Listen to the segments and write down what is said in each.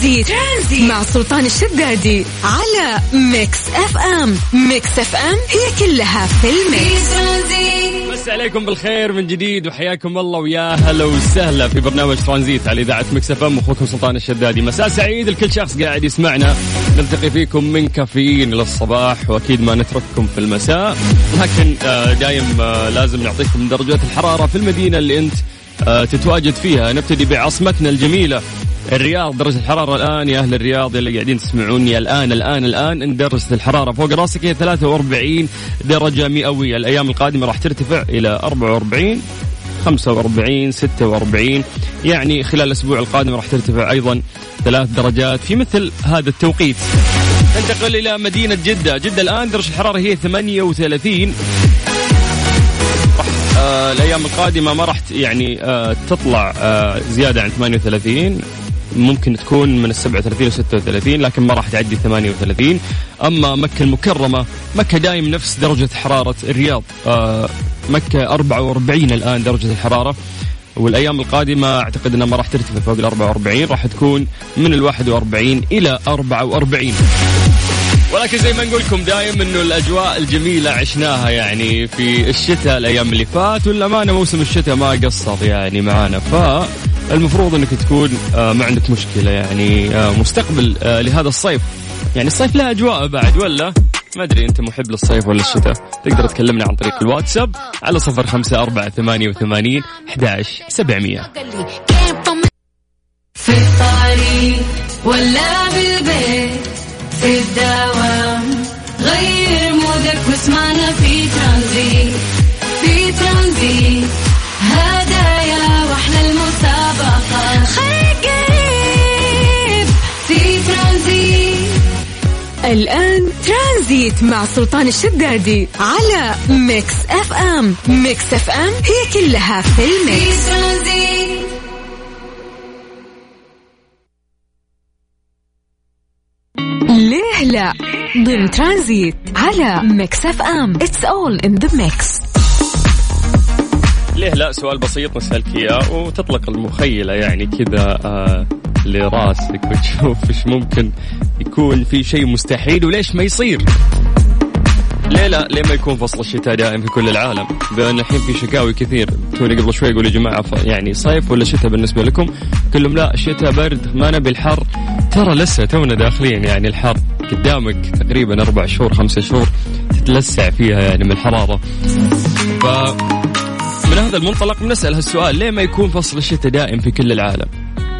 ترانزيت, ترانزيت مع سلطان الشدادي على Mix FM. Mix FM هي كلها في ال mix. مسي عليكم بالخير من جديد وحياكم الله ويا هلا وسهلا في برنامج ترانزيت على إذاعة Mix FM. أخوكم سلطان الشدادي. مساء سعيد لكل شخص قاعد يسمعنا. نلتقي فيكم من كافيين إلى الصباح وأكيد ما نترككم في المساء. لكن آه، دايم آه، لازم نعطيكم درجات الحرارة في المدينة اللي أنت آه، تتواجد فيها. نبتدي بعاصمتنا الجميلة. الرياض درجة الحرارة الآن يا أهل الرياض اللي قاعدين تسمعوني الآن الآن الآن إن درجة الحرارة فوق راسك هي 43 درجة مئوية. الأيام القادمة راح ترتفع إلى 44 45 46 يعني خلال الأسبوع القادم راح ترتفع أيضا ثلاث درجات في مثل هذا التوقيت. ننتقل إلى مدينة جدة. جدة الآن درجة الحرارة هي 38 آه الأيام القادمة ما راح يعني آه تطلع آه زيادة عن 38 ممكن تكون من ال 37 ل 36 لكن ما راح تعدي 38 أما مكة المكرمة مكة دايم نفس درجة حرارة الرياض. آه مكة 44 الآن درجة الحرارة. والأيام القادمة أعتقد إنها ما راح ترتفع فوق ال 44 راح تكون من ال 41 إلى 44 ولكن زي ما نقول لكم دايم إنه الأجواء الجميلة عشناها يعني في الشتاء الأيام اللي فات والأمانة موسم الشتاء ما قصر يعني معانا. فالمفروض إنك تكون آه، ما عندك مشكلة يعني آه، مستقبل آه، لهذا الصيف. يعني الصيف له أجواء بعد ولا؟ ما أدري أنت محب للصيف ولا الشتاء. تقدر تكلمنا عن طريق الواتساب على صفر خمسة أربعة ثمانية وثمانين أحداش سبعمية. في الطريق ولا بالبيت في الدوام غير مودك واسمعنا في ترانزيت. قريب في ترانزيت. الآن ترانزيت مع سلطان الشدادي على Mix FM. Mix FM هي كلها في ال mix. في ترانزيت. ليه لا؟ ضمن ترانزيت على Mix FM. It's all in the mix ليه لا؟ سؤال بسيط نسألك إياه وتطلق المخيلة يعني كذا آه لراسك وتشوف إيش ممكن يكون في شيء مستحيل وليش ما يصير. ليه لا؟ ليه ما يكون فصل الشتاء دائم في كل العالم؟ بأن الحين في شكاوي كثير. توني قبل شوي يقول يا جماعة ف- يعني صيف ولا شتاء بالنسبة لكم؟ كلهم لا الشتاء برد ما نبي الحر. ترى لسه تونا داخلين يعني الحر قدامك تقريبا أربع شهور خمسة شهور تتلسع فيها يعني من الحرارة. ف هذا المنطلق بنسأل هالسؤال ليه ما يكون فصل الشتاء دائم في كل العالم؟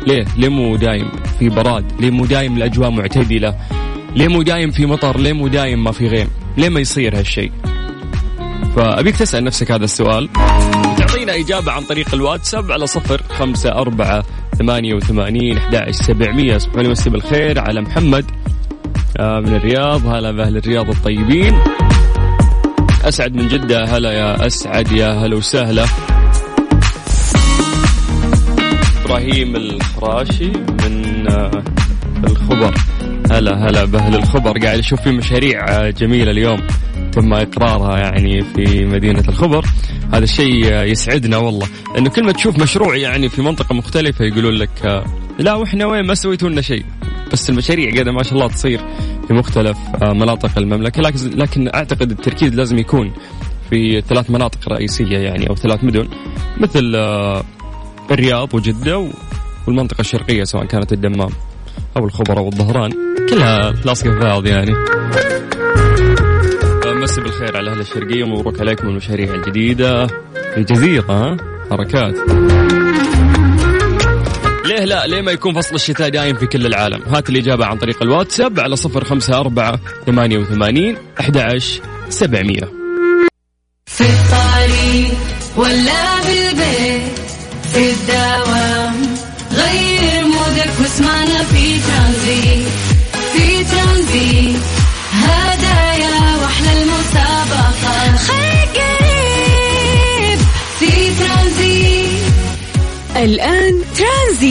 ليه؟ ليه مو دايم في براد؟ ليه مو دايم الأجواء معتدلة؟ ليه مو دايم في مطر؟ ليه مو دايم ما في غيم؟ ليه ما يصير هالشيء؟ فأبيك تسأل نفسك هذا السؤال. وتعطينا إجابة عن طريق الواتساب على صفر خمسة أربعة ثمانية وثمانين أحد سبعمية سبحانه ومسي بالخير على محمد آه، من الرياض هلا بأهل الرياض الطيبين. أسعد من جدة هلا يا أسعد يا هلا وسهلا. إبراهيم الخراشي من آه، الخبر. هلا هلا بأهل الخبر. قاعد أشوف في مشاريع آه، جميلة اليوم. تم إقرارها يعني في مدينة الخبر. هذا الشيء آه، يسعدنا والله. إنه كل ما تشوف مشروع يعني في منطقة مختلفة يقولون لك لا وإحنا وين؟ ما سويتوا لنا شيء. بس المشاريع قاعدة ما شاء الله تصير في مختلف آه، مناطق المملكة. لكن أعتقد التركيز لازم يكون في ثلاث مناطق رئيسية يعني أو ثلاث مدن مثل آه، الرياض وجدة و- والمنطقة الشرقية سواء كانت الدمام أو الخبر أو الظهران. كلها لاصقه في بعض يعني. مسي بالخير على أهل الشرقية ومبروك عليكم المشاريع الجديدة. في الجزيرة ها؟ حركات. ليه لا؟ ليه ما يكون فصل الشتاء دايم في كل العالم؟ هات الإجابة عن طريق الواتساب على صفر خمسة أربعة ثمانية وثمانين أحد سبعمية. في الطريق ولا بالبيت في الدوام غير مودك واسمعنا في ترانزيت في ترانزيت. هدايا وأحلى المسابقة خليك قريب في ترانزيت. الآن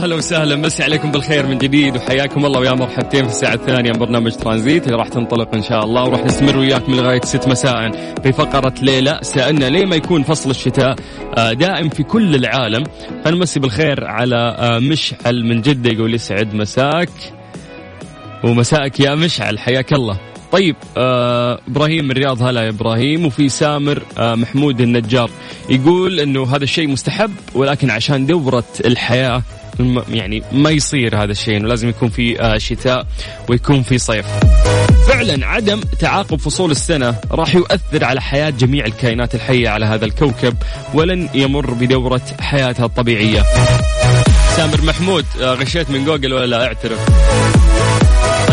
هلا هلا وسهلا. مسي عليكم بالخير من جديد وحياكم الله ويا مرحبتين في الساعة الثانية من برنامج ترانزيت. اللي راح تنطلق إن شاء الله وراح نستمر وياكم لغاية 6 مساء في فقرة ليلة سألنا ليه ما يكون فصل الشتاء؟ آه، دائم في كل العالم. فنمسي بالخير على آه، مشعل من جدة يقول يسعد. مساك. ومساءك يا مشعل حياك الله. طيب آه إبراهيم من الرياض. هلا يا إبراهيم. وفي سامر آه محمود النجار يقول إنه هذا الشيء مستحب ولكن عشان دورة الحياة يعني ما يصير هذا الشيء إنه لازم يكون في آه شتاء ويكون في صيف. فعلا عدم تعاقب فصول السنة راح يؤثر على حياة جميع الكائنات الحية على هذا الكوكب ولن يمر بدورة حياتها الطبيعية. سامر محمود آه غشيت من جوجل ولا لا أعترف؟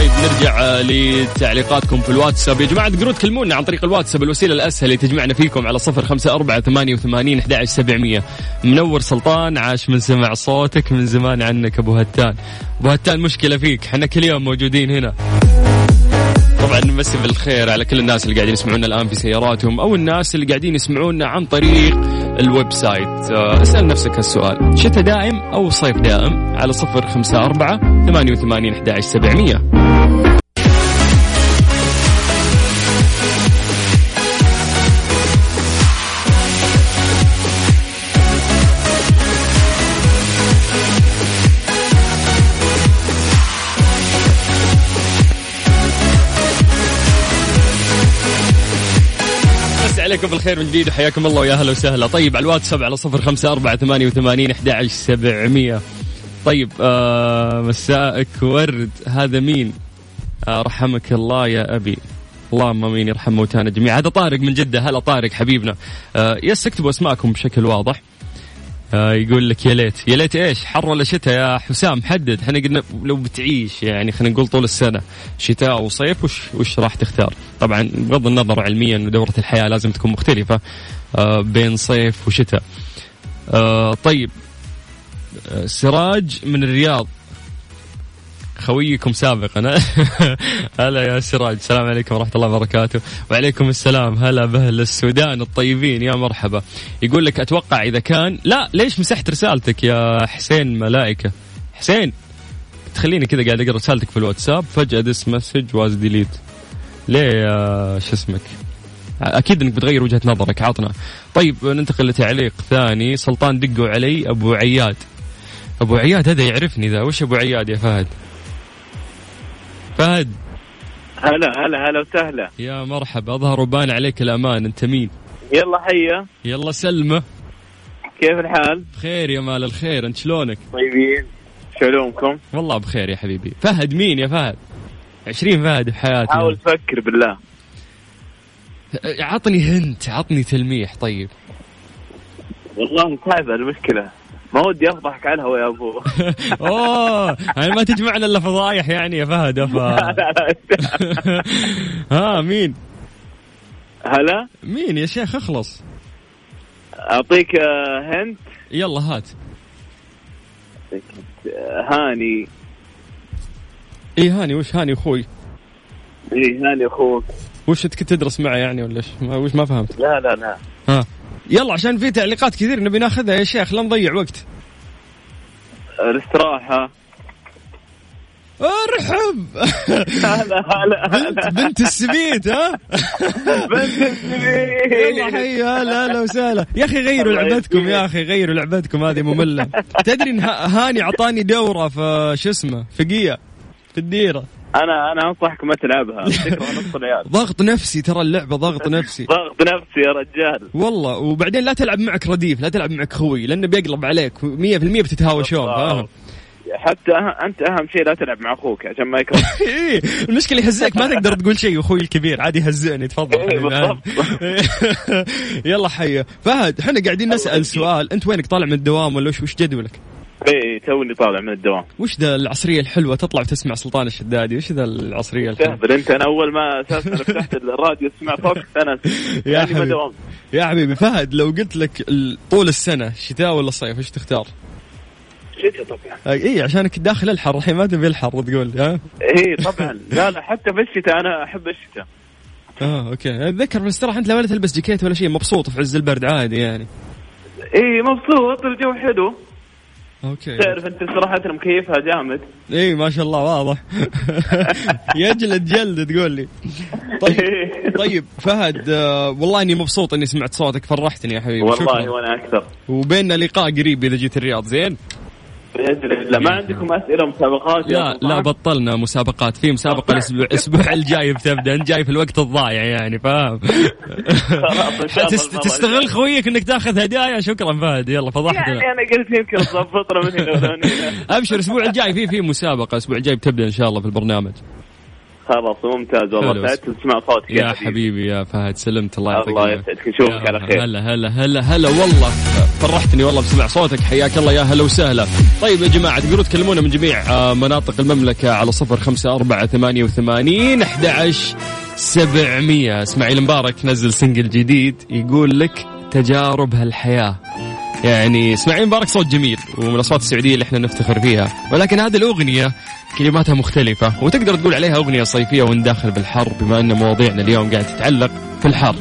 طيب نرجع آه، لتعليقاتكم في الواتساب. يا جماعة تقدرون تكلمونا عن طريق الواتساب الوسيلة الأسهل اللي تجمعنا فيكم على صفر خمسة أربعة ثمانية وثمانين سبعمية. منور سلطان عاش من سمع صوتك من زمان عنك أبو هتان. أبو هتان مشكلة فيك. حنا كل يوم موجودين هنا. طبعا نمسي بالخير على كل الناس اللي قاعدين يسمعونا الآن في سياراتهم أو الناس اللي قاعدين يسمعونا عن طريق ال website. آه، اسأل نفسك هالسؤال. شتاء دائم أو صيف دائم؟ على صفر خمسة أربعة ثمانية وثمانين أحد سبعمية. عليكم بالخير من جديد وحياكم الله ويا أهلا وسهلا. طيب على الواتساب على صفر خمسة أربعة ثمانية وثمانين أحد سبعمية. طيب آه مساءك ورد. هذا مين؟ آه رحمك الله يا أبي. اللهم مين يرحم موتانا جميعا. هذا طارق من جدة. هلا طارق حبيبنا. آه يس اكتبوا أسماءكم بشكل واضح. آه يقول لك يا ليت. يا ليت إيش؟ حر ولا شتاء يا حسام؟ حدد. إحنا قلنا لو بتعيش يعني خلينا نقول طول السنة. شتاء أو صيف وش وش راح تختار؟ طبعا بغض النظر علميا إنه دورة الحياة لازم تكون مختلفة آه بين صيف وشتاء. آه طيب. سراج من الرياض. خويكم سابقا. هلا يا سراج. السلام عليكم ورحمة الله وبركاته. وعليكم السلام. هلا بأهل السودان الطيبين. يا مرحبا. يقول لك أتوقع إذا كان لا ليش مسحت رسالتك يا حسين ملائكة؟ حسين تخليني كذا قاعد أقرأ رسالتك في الواتساب. فجأة this message was deleted ليه يا شو اسمك؟ أكيد إنك بتغير وجهة نظرك. عطنا. طيب ننتقل لتعليق ثاني. سلطان دقوا علي أبو عياد. أبو عياد هذا يعرفني ذا. وش أبو عياد يا فهد؟ فهد. هلا هلا هلا وسهلا. يا مرحبا أظهر وبان عليك الأمان أنت مين؟ يلا حيا. يلا سلمه كيف الحال؟ بخير يا مال الخير أنت شلونك؟ طيبين. شلونكم؟ والله بخير يا حبيبي. فهد مين يا فهد؟ عشرين فهد بحياتي حاول تفكر بالله. عطني هنت عطني تلميح طيب. والله صعبة المشكلة. ما ودي أفضحك على الهوا يا أبو. أوه يعني ما تجمعنا إلا فضايح يعني يا فهد لا ها مين؟ هلا؟ مين يا شيخ؟ اخلص. أعطيك آه، هنت. يلا هات. آه، هاني. اي هاني وش هاني أخوي؟ إيه هاني أخوك. وش كنت تدرس معه يعني ولا إيش؟ وش ما فهمت. لا لا لا. ها. يلا عشان في تعليقات كثير نبي ناخذها يا شيخ لا نضيع وقت. الاستراحة. ارحب! هلا هلا بنت بنت السبيت ها؟ بنت يلا السبيل حي هلا هلا وسهلا. يا أخي غيروا لعبتكم. يا أخي غيروا لعبتكم هذه مملة. تدري هاني أعطاني دورة في شو اسمه في قيه في الديرة. أنا أنا أنصحك ما تلعبها. ضغط نفسي ترى اللعبة ضغط نفسي. ضغط نفسي يا رجال. والله وبعدين لا تلعب معك رديف لا تلعب معك خوي لأنه بيقلب عليك. 100% بتتهاوشون فاهم؟ حتى أه- أنت أهم شيء لا تلعب مع أخوك عشان ما يكره إيه، المشكلة يهزئك ما تقدر تقول شيء أخوي الكبير عادي يهزئني تفضل إيه،. يلا حيا. فهد إحنا قاعدين نسأل سؤال. أنت وينك؟ طالع من الدوام ولا وش جدولك؟ إيه توني طالع من الدوام. وش ذا العصرية الحلوة؟ تطلع وتسمع سلطان الشدادي. وش ذا العصرية الحلوة؟ تهبل انت أنا اول ما أساسا فتحت الراديو اسمع صوتك أنا يا يعني حبيبي. يا حبيبي فهد لو قلت لك طول السنة شتاء ولا صيف وش تختار؟ شتاء طبعا. اي عشانك داخل الحر. الحين ما تبي الحر تقول ها؟ إيه طبعا. لا لا حتى في الشتاء أنا أحب الشتاء. آه okay. أتذكر في الاستراحه أنت لا ولا تلبس جاكيت ولا شيء مبسوط في عز البرد عادي يعني. إيه مبسوط الجو حلو. okay. تعرف أنت صراحة مكيفها جامد. اي ما شاء الله واضح. يجلد جلد تقول لي. طيب طيب فهد آه والله إني مبسوط إني سمعت صوتك فرحتني يا حبيبي والله شكرا. وأنا أكثر. وبيننا لقاء قريب إذا جيت الرياض زين؟ باذن الله ما عندكم أسئلة مسابقات لا؟ لا بطلنا مسابقات في مسابقة الأسبوع الأسبوع الجاي بتبدأ أنت جاي في الوقت الضايع يعني فاهم؟ تستغل. خويك إنك تاخذ هدايا. شكرا فهد يلا فضحتنا يعني أنا قلت يمكن تضبطنا من هنا أبشر الأسبوع الجاي في في مسابقة الأسبوع الجاي بتبدأ إن شاء الله في البرنامج. خلاص ممتاز. والله. سعدت تسمع صوتك يا حبيبي. يا فهد سلمت الله يعطيك الله. يسعدك نشوفك على خير. هلا هلا هلا هلا والله فرحتني والله بسمع صوتك. حياك الله يا هلا وسهلا. طيب يا جماعة تقدروا تكلمونا من جميع آه، مناطق المملكة على صفر خمسة أربعة ثمانية وثمانين أحد عشر سبعمية. اسماعيل مبارك نزل سنجل جديد يقول لك تجارب هالحياة. يعني اسماعيل مبارك صوت جميل ومن الأصوات السعوديه اللي إحنا نفتخر فيها. ولكن هذه الأغنية كلماتها مختلفة وتقدر تقول عليها أغنية صيفية وإن داخل بالحر بما أن مواضيعنا اليوم قاعد تتعلق في الحر.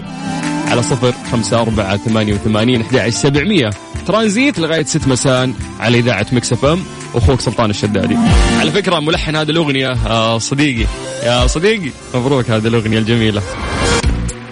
على صفر خمسة أربعة ثمانية وثمانين أحد سبعمية. ترانزيت لغاية ست مساء على إذاعة Mix FM أخوك سلطان الشدادي. على فكرة ملحن هذه الأغنية آه، صديقي. يا صديقي مبروك هذه الأغنية الجميلة.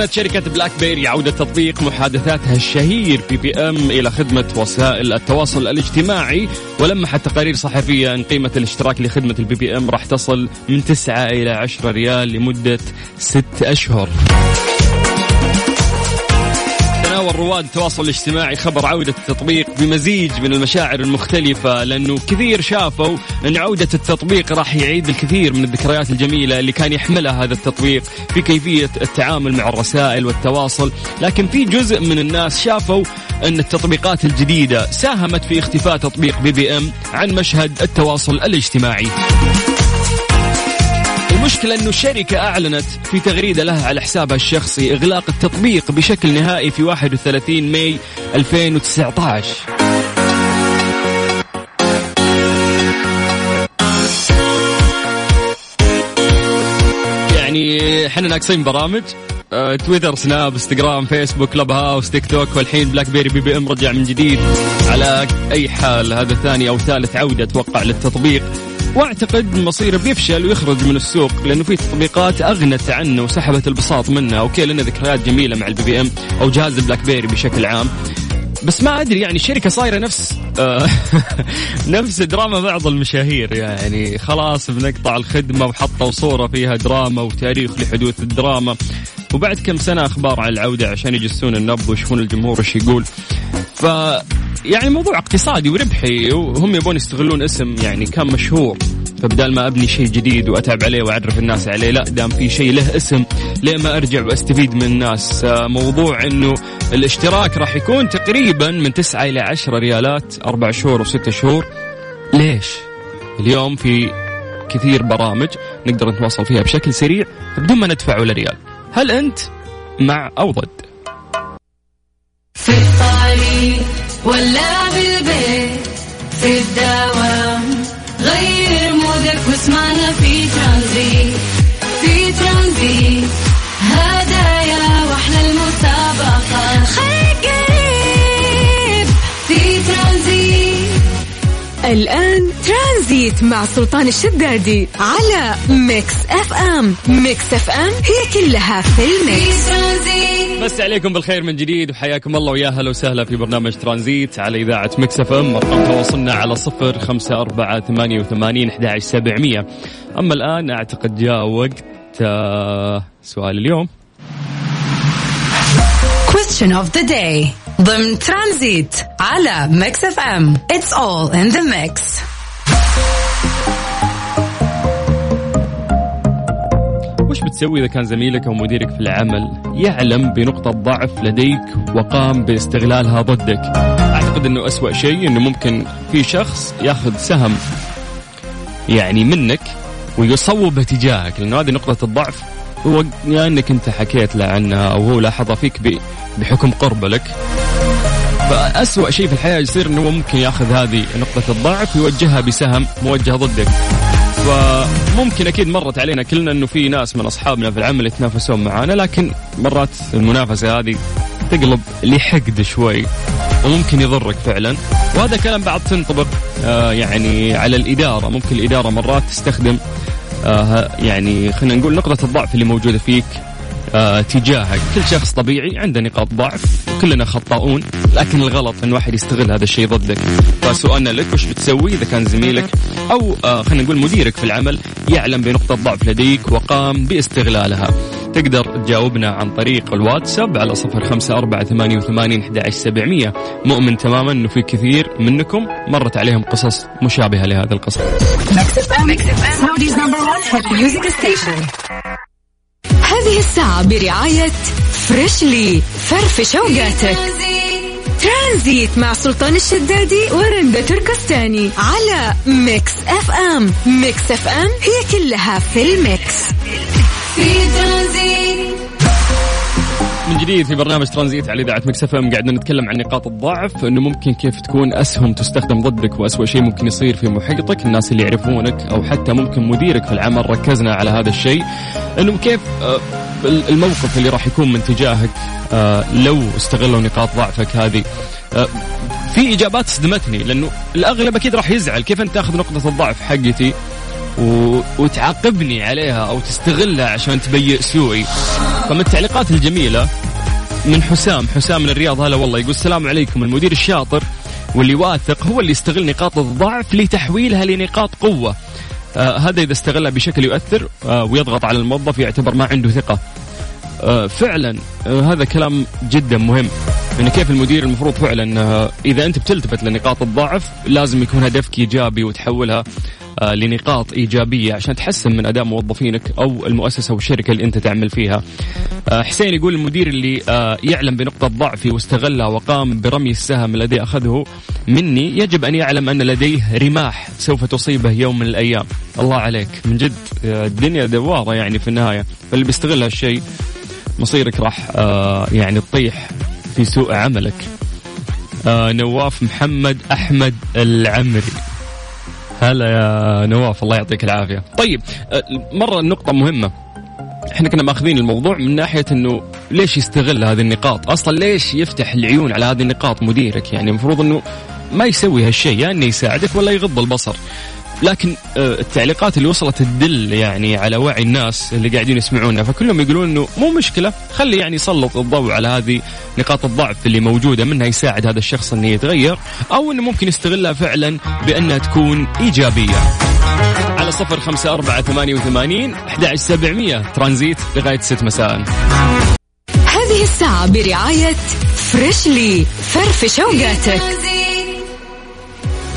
أعلنت شركة BlackBerry عودة تطبيق محادثاتها الشهير BBM إلى خدمة وسائل التواصل الاجتماعي ولمحت تقارير صحفية أن قيمة الاشتراك لخدمة ال BBM راح تصل من 9 إلى 10 ريال لمدة 6 أشهر. تناول رواد التواصل الاجتماعي خبر عودة التطبيق بمزيج من المشاعر المختلفة لأنه كثير شافوا أن عودة التطبيق راح يعيد الكثير من الذكريات الجميلة اللي كان يحملها هذا التطبيق في كيفية التعامل مع الرسائل والتواصل. لكن في جزء من الناس شافوا أن التطبيقات الجديدة ساهمت في اختفاء تطبيق BBM عن مشهد التواصل الاجتماعي. المشكلة أنه الشركة أعلنت في تغريدة لها على حسابها الشخصي إغلاق التطبيق بشكل نهائي في 31 ماي 2019 يعني إحنا ناقصين برامج. آه، تويتر سناب انستغرام فيسبوك Clubhouse تيك توك والحين BlackBerry BBM رجع من جديد. على أي حال هذا ثاني أو ثالث عودة أتوقع للتطبيق. واعتقد مصيره بيفشل ويخرج من السوق لأنه في تطبيقات أغنت عنه وسحبت البساط منه. okay لنا ذكريات جميلة مع ال BBM أو جهاز ال BlackBerry بشكل عام. بس ما أدري يعني الشركة صايرة نفس آه، نفس دراما بعض المشاهير. يعني خلاص بنقطع الخدمة وحطوا صورة فيها دراما وتاريخ لحدوث الدراما. وبعد كم سنة أخبار عن العودة عشان يجسون النبض ويشوفون الجمهور إيش يقول. ف يعني موضوع اقتصادي وربحي وهم يبون يستغلون اسم يعني كان مشهور فبدال ما أبني شيء جديد وأتعب عليه وأعرف الناس عليه لا دام في شيء له اسم ليه ما أرجع وأستفيد من الناس آه، موضوع إنه الاشتراك راح يكون تقريبا من 9 إلى 10 ريالات أربع شهور وست شهور ليش؟ اليوم في كثير برامج نقدر نتواصل فيها بشكل سريع بدون ما ندفع ولا ريال هل أنت مع أو ضد؟ في الطريق ولا بالبيت في الدوام غير مودك واسمعنا في ترانزيت في ترانزيت. هدايا وأحلى المسابقة خليك قريب في ترانزيت. الآن ترانزيت مع سلطان الشدادي على Mix FM. Mix FM هي كلها في ال mix. مسي عليكم بالخير من جديد وحياكم الله ويا هلا وسهلا في برنامج ترانزيت على إذاعة Mix FM. أرقام تواصلنا على صفر خمسة أربعة ثمانية وثمانين أحد سبعمية. أما الآن أعتقد جاء وقت آه، سؤال اليوم. Question of the day. ضمن ترانزيت على Mix FM. It's all in the mix. وش بتسوي إذا كان زميلك أو مديرك في العمل يعلم بنقطة ضعف لديك وقام باستغلالها ضدك؟ أعتقد أنه أسوأ شيء أنه ممكن في شخص ياخذ سهم يعني منك ويصوب تجاهك لأنه هذه نقطة الضعف هو يا أنك أنت حكيت له عنها أو هو لاحظها فيك بحكم قربه لك. فأسوأ شيء في الحياة يصير هو ممكن ياخذ هذه نقطة الضعف ويوجهها بسهم موجه ضدك. فممكن أكيد مرت علينا كلنا إنه في ناس من أصحابنا في العمل يتنافسون معانا لكن مرات المنافسة هذه تقلب لحقد شوي وممكن يضرك فعلا. وهذا كلام بعد تنطبق آه يعني على الإدارة. ممكن الإدارة مرات تستخدم آه يعني خلينا نقول نقطة الضعف اللي موجودة فيك. آه تجاهك كل شخص طبيعي عنده نقاط ضعف كلنا خطاؤون لكن الغلط إن واحد يستغل هذا الشيء ضدك. فسؤالنا لك وش بتسوي إذا كان زميلك أو آه خلينا نقول مديرك في العمل يعلم بنقطة ضعف لديك وقام باستغلالها. تقدر تجاوبنا عن طريق الواتساب على صفر خمسة أربعة ثمانية وثمانين سبعمية. مؤمن تماما أنه في كثير منكم مرت عليهم قصص مشابهة لهذا القصة. هذه الساعة برعاية فريشلي فرفش اوقاتك ترانزيت مع سلطان الشدادي ورندا تركستاني على ميكس اف ام ميكس اف ام هي كلها في ال mix. في ترانزيت. من جديد في برنامج ترانزيت على إذاعة مكس إف إم. قاعدين نتكلم عن نقاط الضعف إنه ممكن كيف تكون أسهم تستخدم ضدك واسوء شيء ممكن يصير في محيطك الناس اللي يعرفونك أو حتى ممكن مديرك في العمل ركزنا على هذا الشيء. إنه كيف آه، الموقف اللي راح يكون من تجاهك آه، لو استغلوا نقاط ضعفك هذه. آه، في إجابات صدمتني لأنه الأغلب أكيد راح يزعل كيف أنت تاخذ نقطة الضعف حقتي و... وتعاقبني عليها أو تستغلها عشان تبيئ سوءي. فمن التعليقات الجميلة من حسام. حسام من الرياض. هلا والله. يقول السلام عليكم. المدير الشاطر واللي واثق هو اللي يستغل نقاط الضعف لتحويلها لنقاط قوة. آه هذا إذا استغلها بشكل يؤثر آه ويضغط على الموظف يعتبر ما عنده ثقة. آه فعلا آه هذا كلام جدا مهم. يعني كيف المدير المفروض فعلا آه إذا أنت بتلتفت لنقاط الضعف لازم يكون هدفك إيجابي وتحولها لنقاط إيجابية عشان تحسن من أداء موظفينك أو المؤسسة والشركة اللي أنت تعمل فيها. آه حسين يقول المدير اللي آه يعلم بنقطة ضعفي واستغلها وقام برمي السهم الذي أخذه مني يجب أن يعلم أن لديه رماح سوف تصيبه يوم من الأيام. الله عليك من جد آه الدنيا دوارة يعني في النهاية فاللي بيستغل هالشيء مصيرك راح آه يعني تطيح في سوء عملك. آه نواف محمد أحمد العمري هلا يا نواف الله يعطيك العافية. طيب آه، مرة النقطه مهمة. إحنا كنا مأخذين الموضوع من ناحية إنه ليش يستغل هذه النقاط؟ أصلا ليش يفتح العيون على هذه النقاط مديرك؟ يعني المفروض إنه ما يسوي هالشيء يا إنه يساعدك ولا يغض البصر. لكن آه، التعليقات اللي وصلت تدل يعني على وعي الناس اللي قاعدين يسمعونا فكلهم يقولون إنه مو مشكلة خلي يعني يسلط الضوء على هذه نقاط الضعف اللي موجودة منها يساعد هذا الشخص انه يتغير أو إنه ممكن يستغلها فعلا بأنها تكون إيجابية. على صفر خمسة أربعة ثمانية وثمانين أحد سبعمية ترانزيت لغاية ست مساء. هذه الساعة برعاية فريشلي فرفش أوقاتك.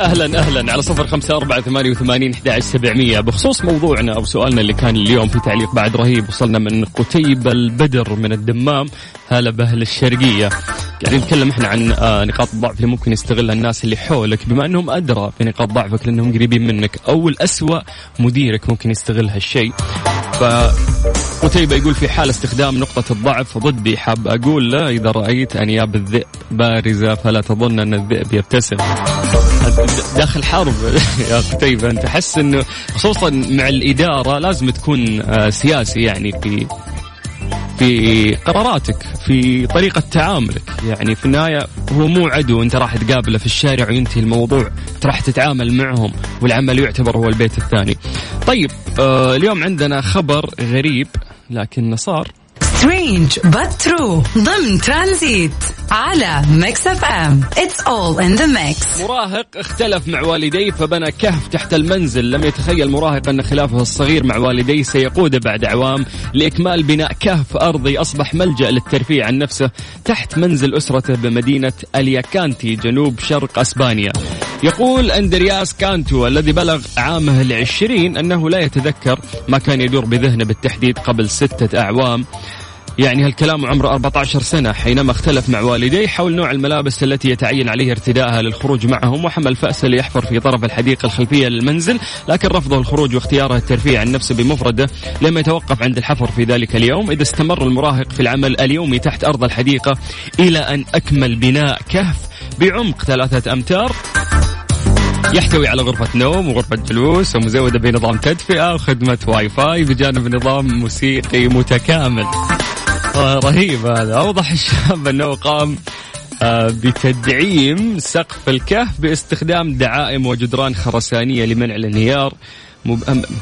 أهلا أهلا على صفر خمسة أربعة ثمانية وثمانين أحد سبعمية. بخصوص موضوعنا أو سؤالنا اللي كان اليوم في تعليق بعد رهيب وصلنا من قتيب البدر من الدمام هلا بأهل الشرقية. قاعدين نتكلم إحنا عن آه، نقاط الضعف اللي ممكن يستغلها الناس اللي حولك. بما أنهم أدرى بنقاط ضعفك لأنهم قريبين منك أو الأسوأ مديرك ممكن يستغل هالشيء. ف قتيبة يقول في حال استخدام نقطة الضعف ضدي حاب أقول له إذا رأيت أنياب الذئب بارزة فلا تظن أن الذئب يبتسم. داخل حرب يا قتيبة أنت حس أنه خصوصا مع الإدارة لازم تكون آه، سياسي يعني في في قراراتك في طريقة تعاملك. يعني في النهاية هو مو عدو أنت راح تقابله في الشارع وينتهي الموضوع أنت راح تتعامل معهم والعمل يعتبر هو البيت الثاني. طيب آه اليوم عندنا خبر غريب لكنه صار. strange but true. ضمن ترانزيت على ميكس اف ام it's all in the mix مراهق اختلف مع والديه فبنى كهف تحت المنزل. لم يتخيل مراهق أن خلافه الصغير مع والديه سيقوده بعد أعوام لإكمال بناء كهف أرضي أصبح ملجأ للترفيه عن نفسه تحت منزل أسرته بمدينة ألياكانتي جنوب شرق أسبانيا. يقول أندرياس كانتو الذي بلغ عامه العشرين أنه لا يتذكر ما كان يدور بذهنه بالتحديد قبل ستة أعوام. يعني هالكلام عمره 14 سنة حينما اختلف مع والديه حول نوع الملابس التي يتعين عليه ارتدائها للخروج معهم وحمل فأسه ليحفر في طرف الحديقة الخلفية للمنزل لكن رفضه الخروج واختياره الترفيه عن نفسه بمفرده لم يتوقف عند الحفر في ذلك اليوم إذا استمر المراهق في العمل اليومي تحت أرض الحديقة إلى أن أكمل بناء كهف بعمق ثلاثة أمتار يحتوي على غرفة نوم وغرفة جلوس ومزودة بنظام تدفئة وخدمة واي فاي بجانب نظام موسيقي متكامل. رهيب هذا. أوضح الشاب أنه قام آه، بتدعيم سقف الكهف باستخدام دعائم وجدران خرسانية لمنع الانهيار.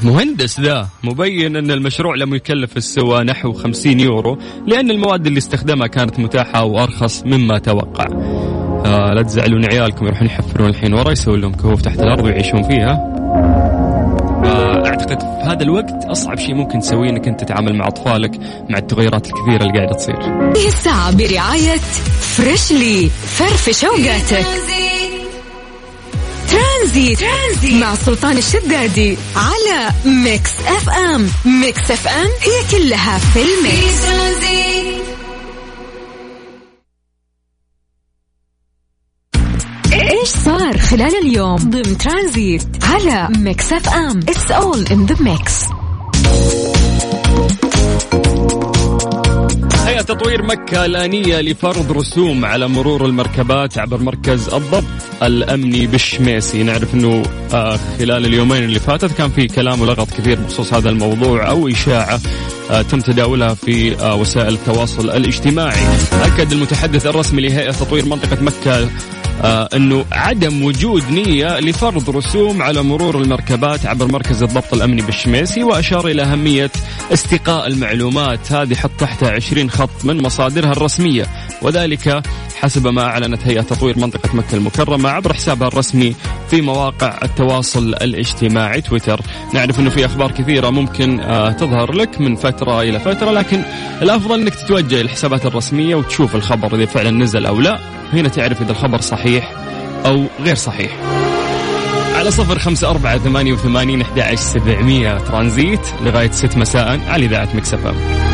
مهندس ذا مبين أن المشروع لم يكلف السوى نحو 50 يورو لأن المواد اللي استخدمها كانت متاحة وأرخص مما توقع. آه لا تزعلون عيالكم يروحون يحفرون الحين ورا يسوون لهم كهوف تحت الأرض ويعيشون فيها. آه، اعتقد في هذا الوقت أصعب شيء ممكن تسويه إنك أنت تتعامل مع أطفالك مع التغيرات الكثيرة اللي قاعدة تصير. هذه الساعة برعاية فريشلي فرفش اوقاتك ترانزيت. ترانزيت مع سلطان الشدادي على ميكس اف ام ميكس اف ام هي كلها في ال mix ترانزيت صار خلال اليوم ضمن ترانزيت على ميكس أف أم. it's all in the mix هيئة تطوير مكة لا نية لفرض رسوم على مرور المركبات عبر مركز الضبط الأمني بالشميسي نعرف أنه آه، خلال اليومين اللي فاتت كان في كلام ولغط كثير بخصوص هذا الموضوع أو إشاعة آه، تم تداولها في آه، وسائل التواصل الاجتماعي. أكد المتحدث الرسمي لهيئة تطوير منطقة مكة آه إنه عدم وجود نية لفرض رسوم على مرور المركبات عبر مركز الضبط الأمني بالشميسي وأشار إلى أهمية استقاء المعلومات هذه حط تحتها 20 خط من مصادرها الرسمية. وذلك حسب ما أعلنت هيئة تطوير منطقة مكة المكرمة عبر حسابها الرسمي في مواقع التواصل الاجتماعي تويتر. نعرف إنه في أخبار كثيرة ممكن آه تظهر لك من فترة إلى فترة لكن الأفضل إنك تتوجه الحسابات الرسمية وتشوف الخبر إذا فعلا نزل أو لا. هنا تعرف إذا الخبر صحيح أو غير صحيح. على صفر خمسة أربعة ثمانية وثمانين أحد سبعمية ترانزيت لغاية ست مساء على إذاعة مكسفة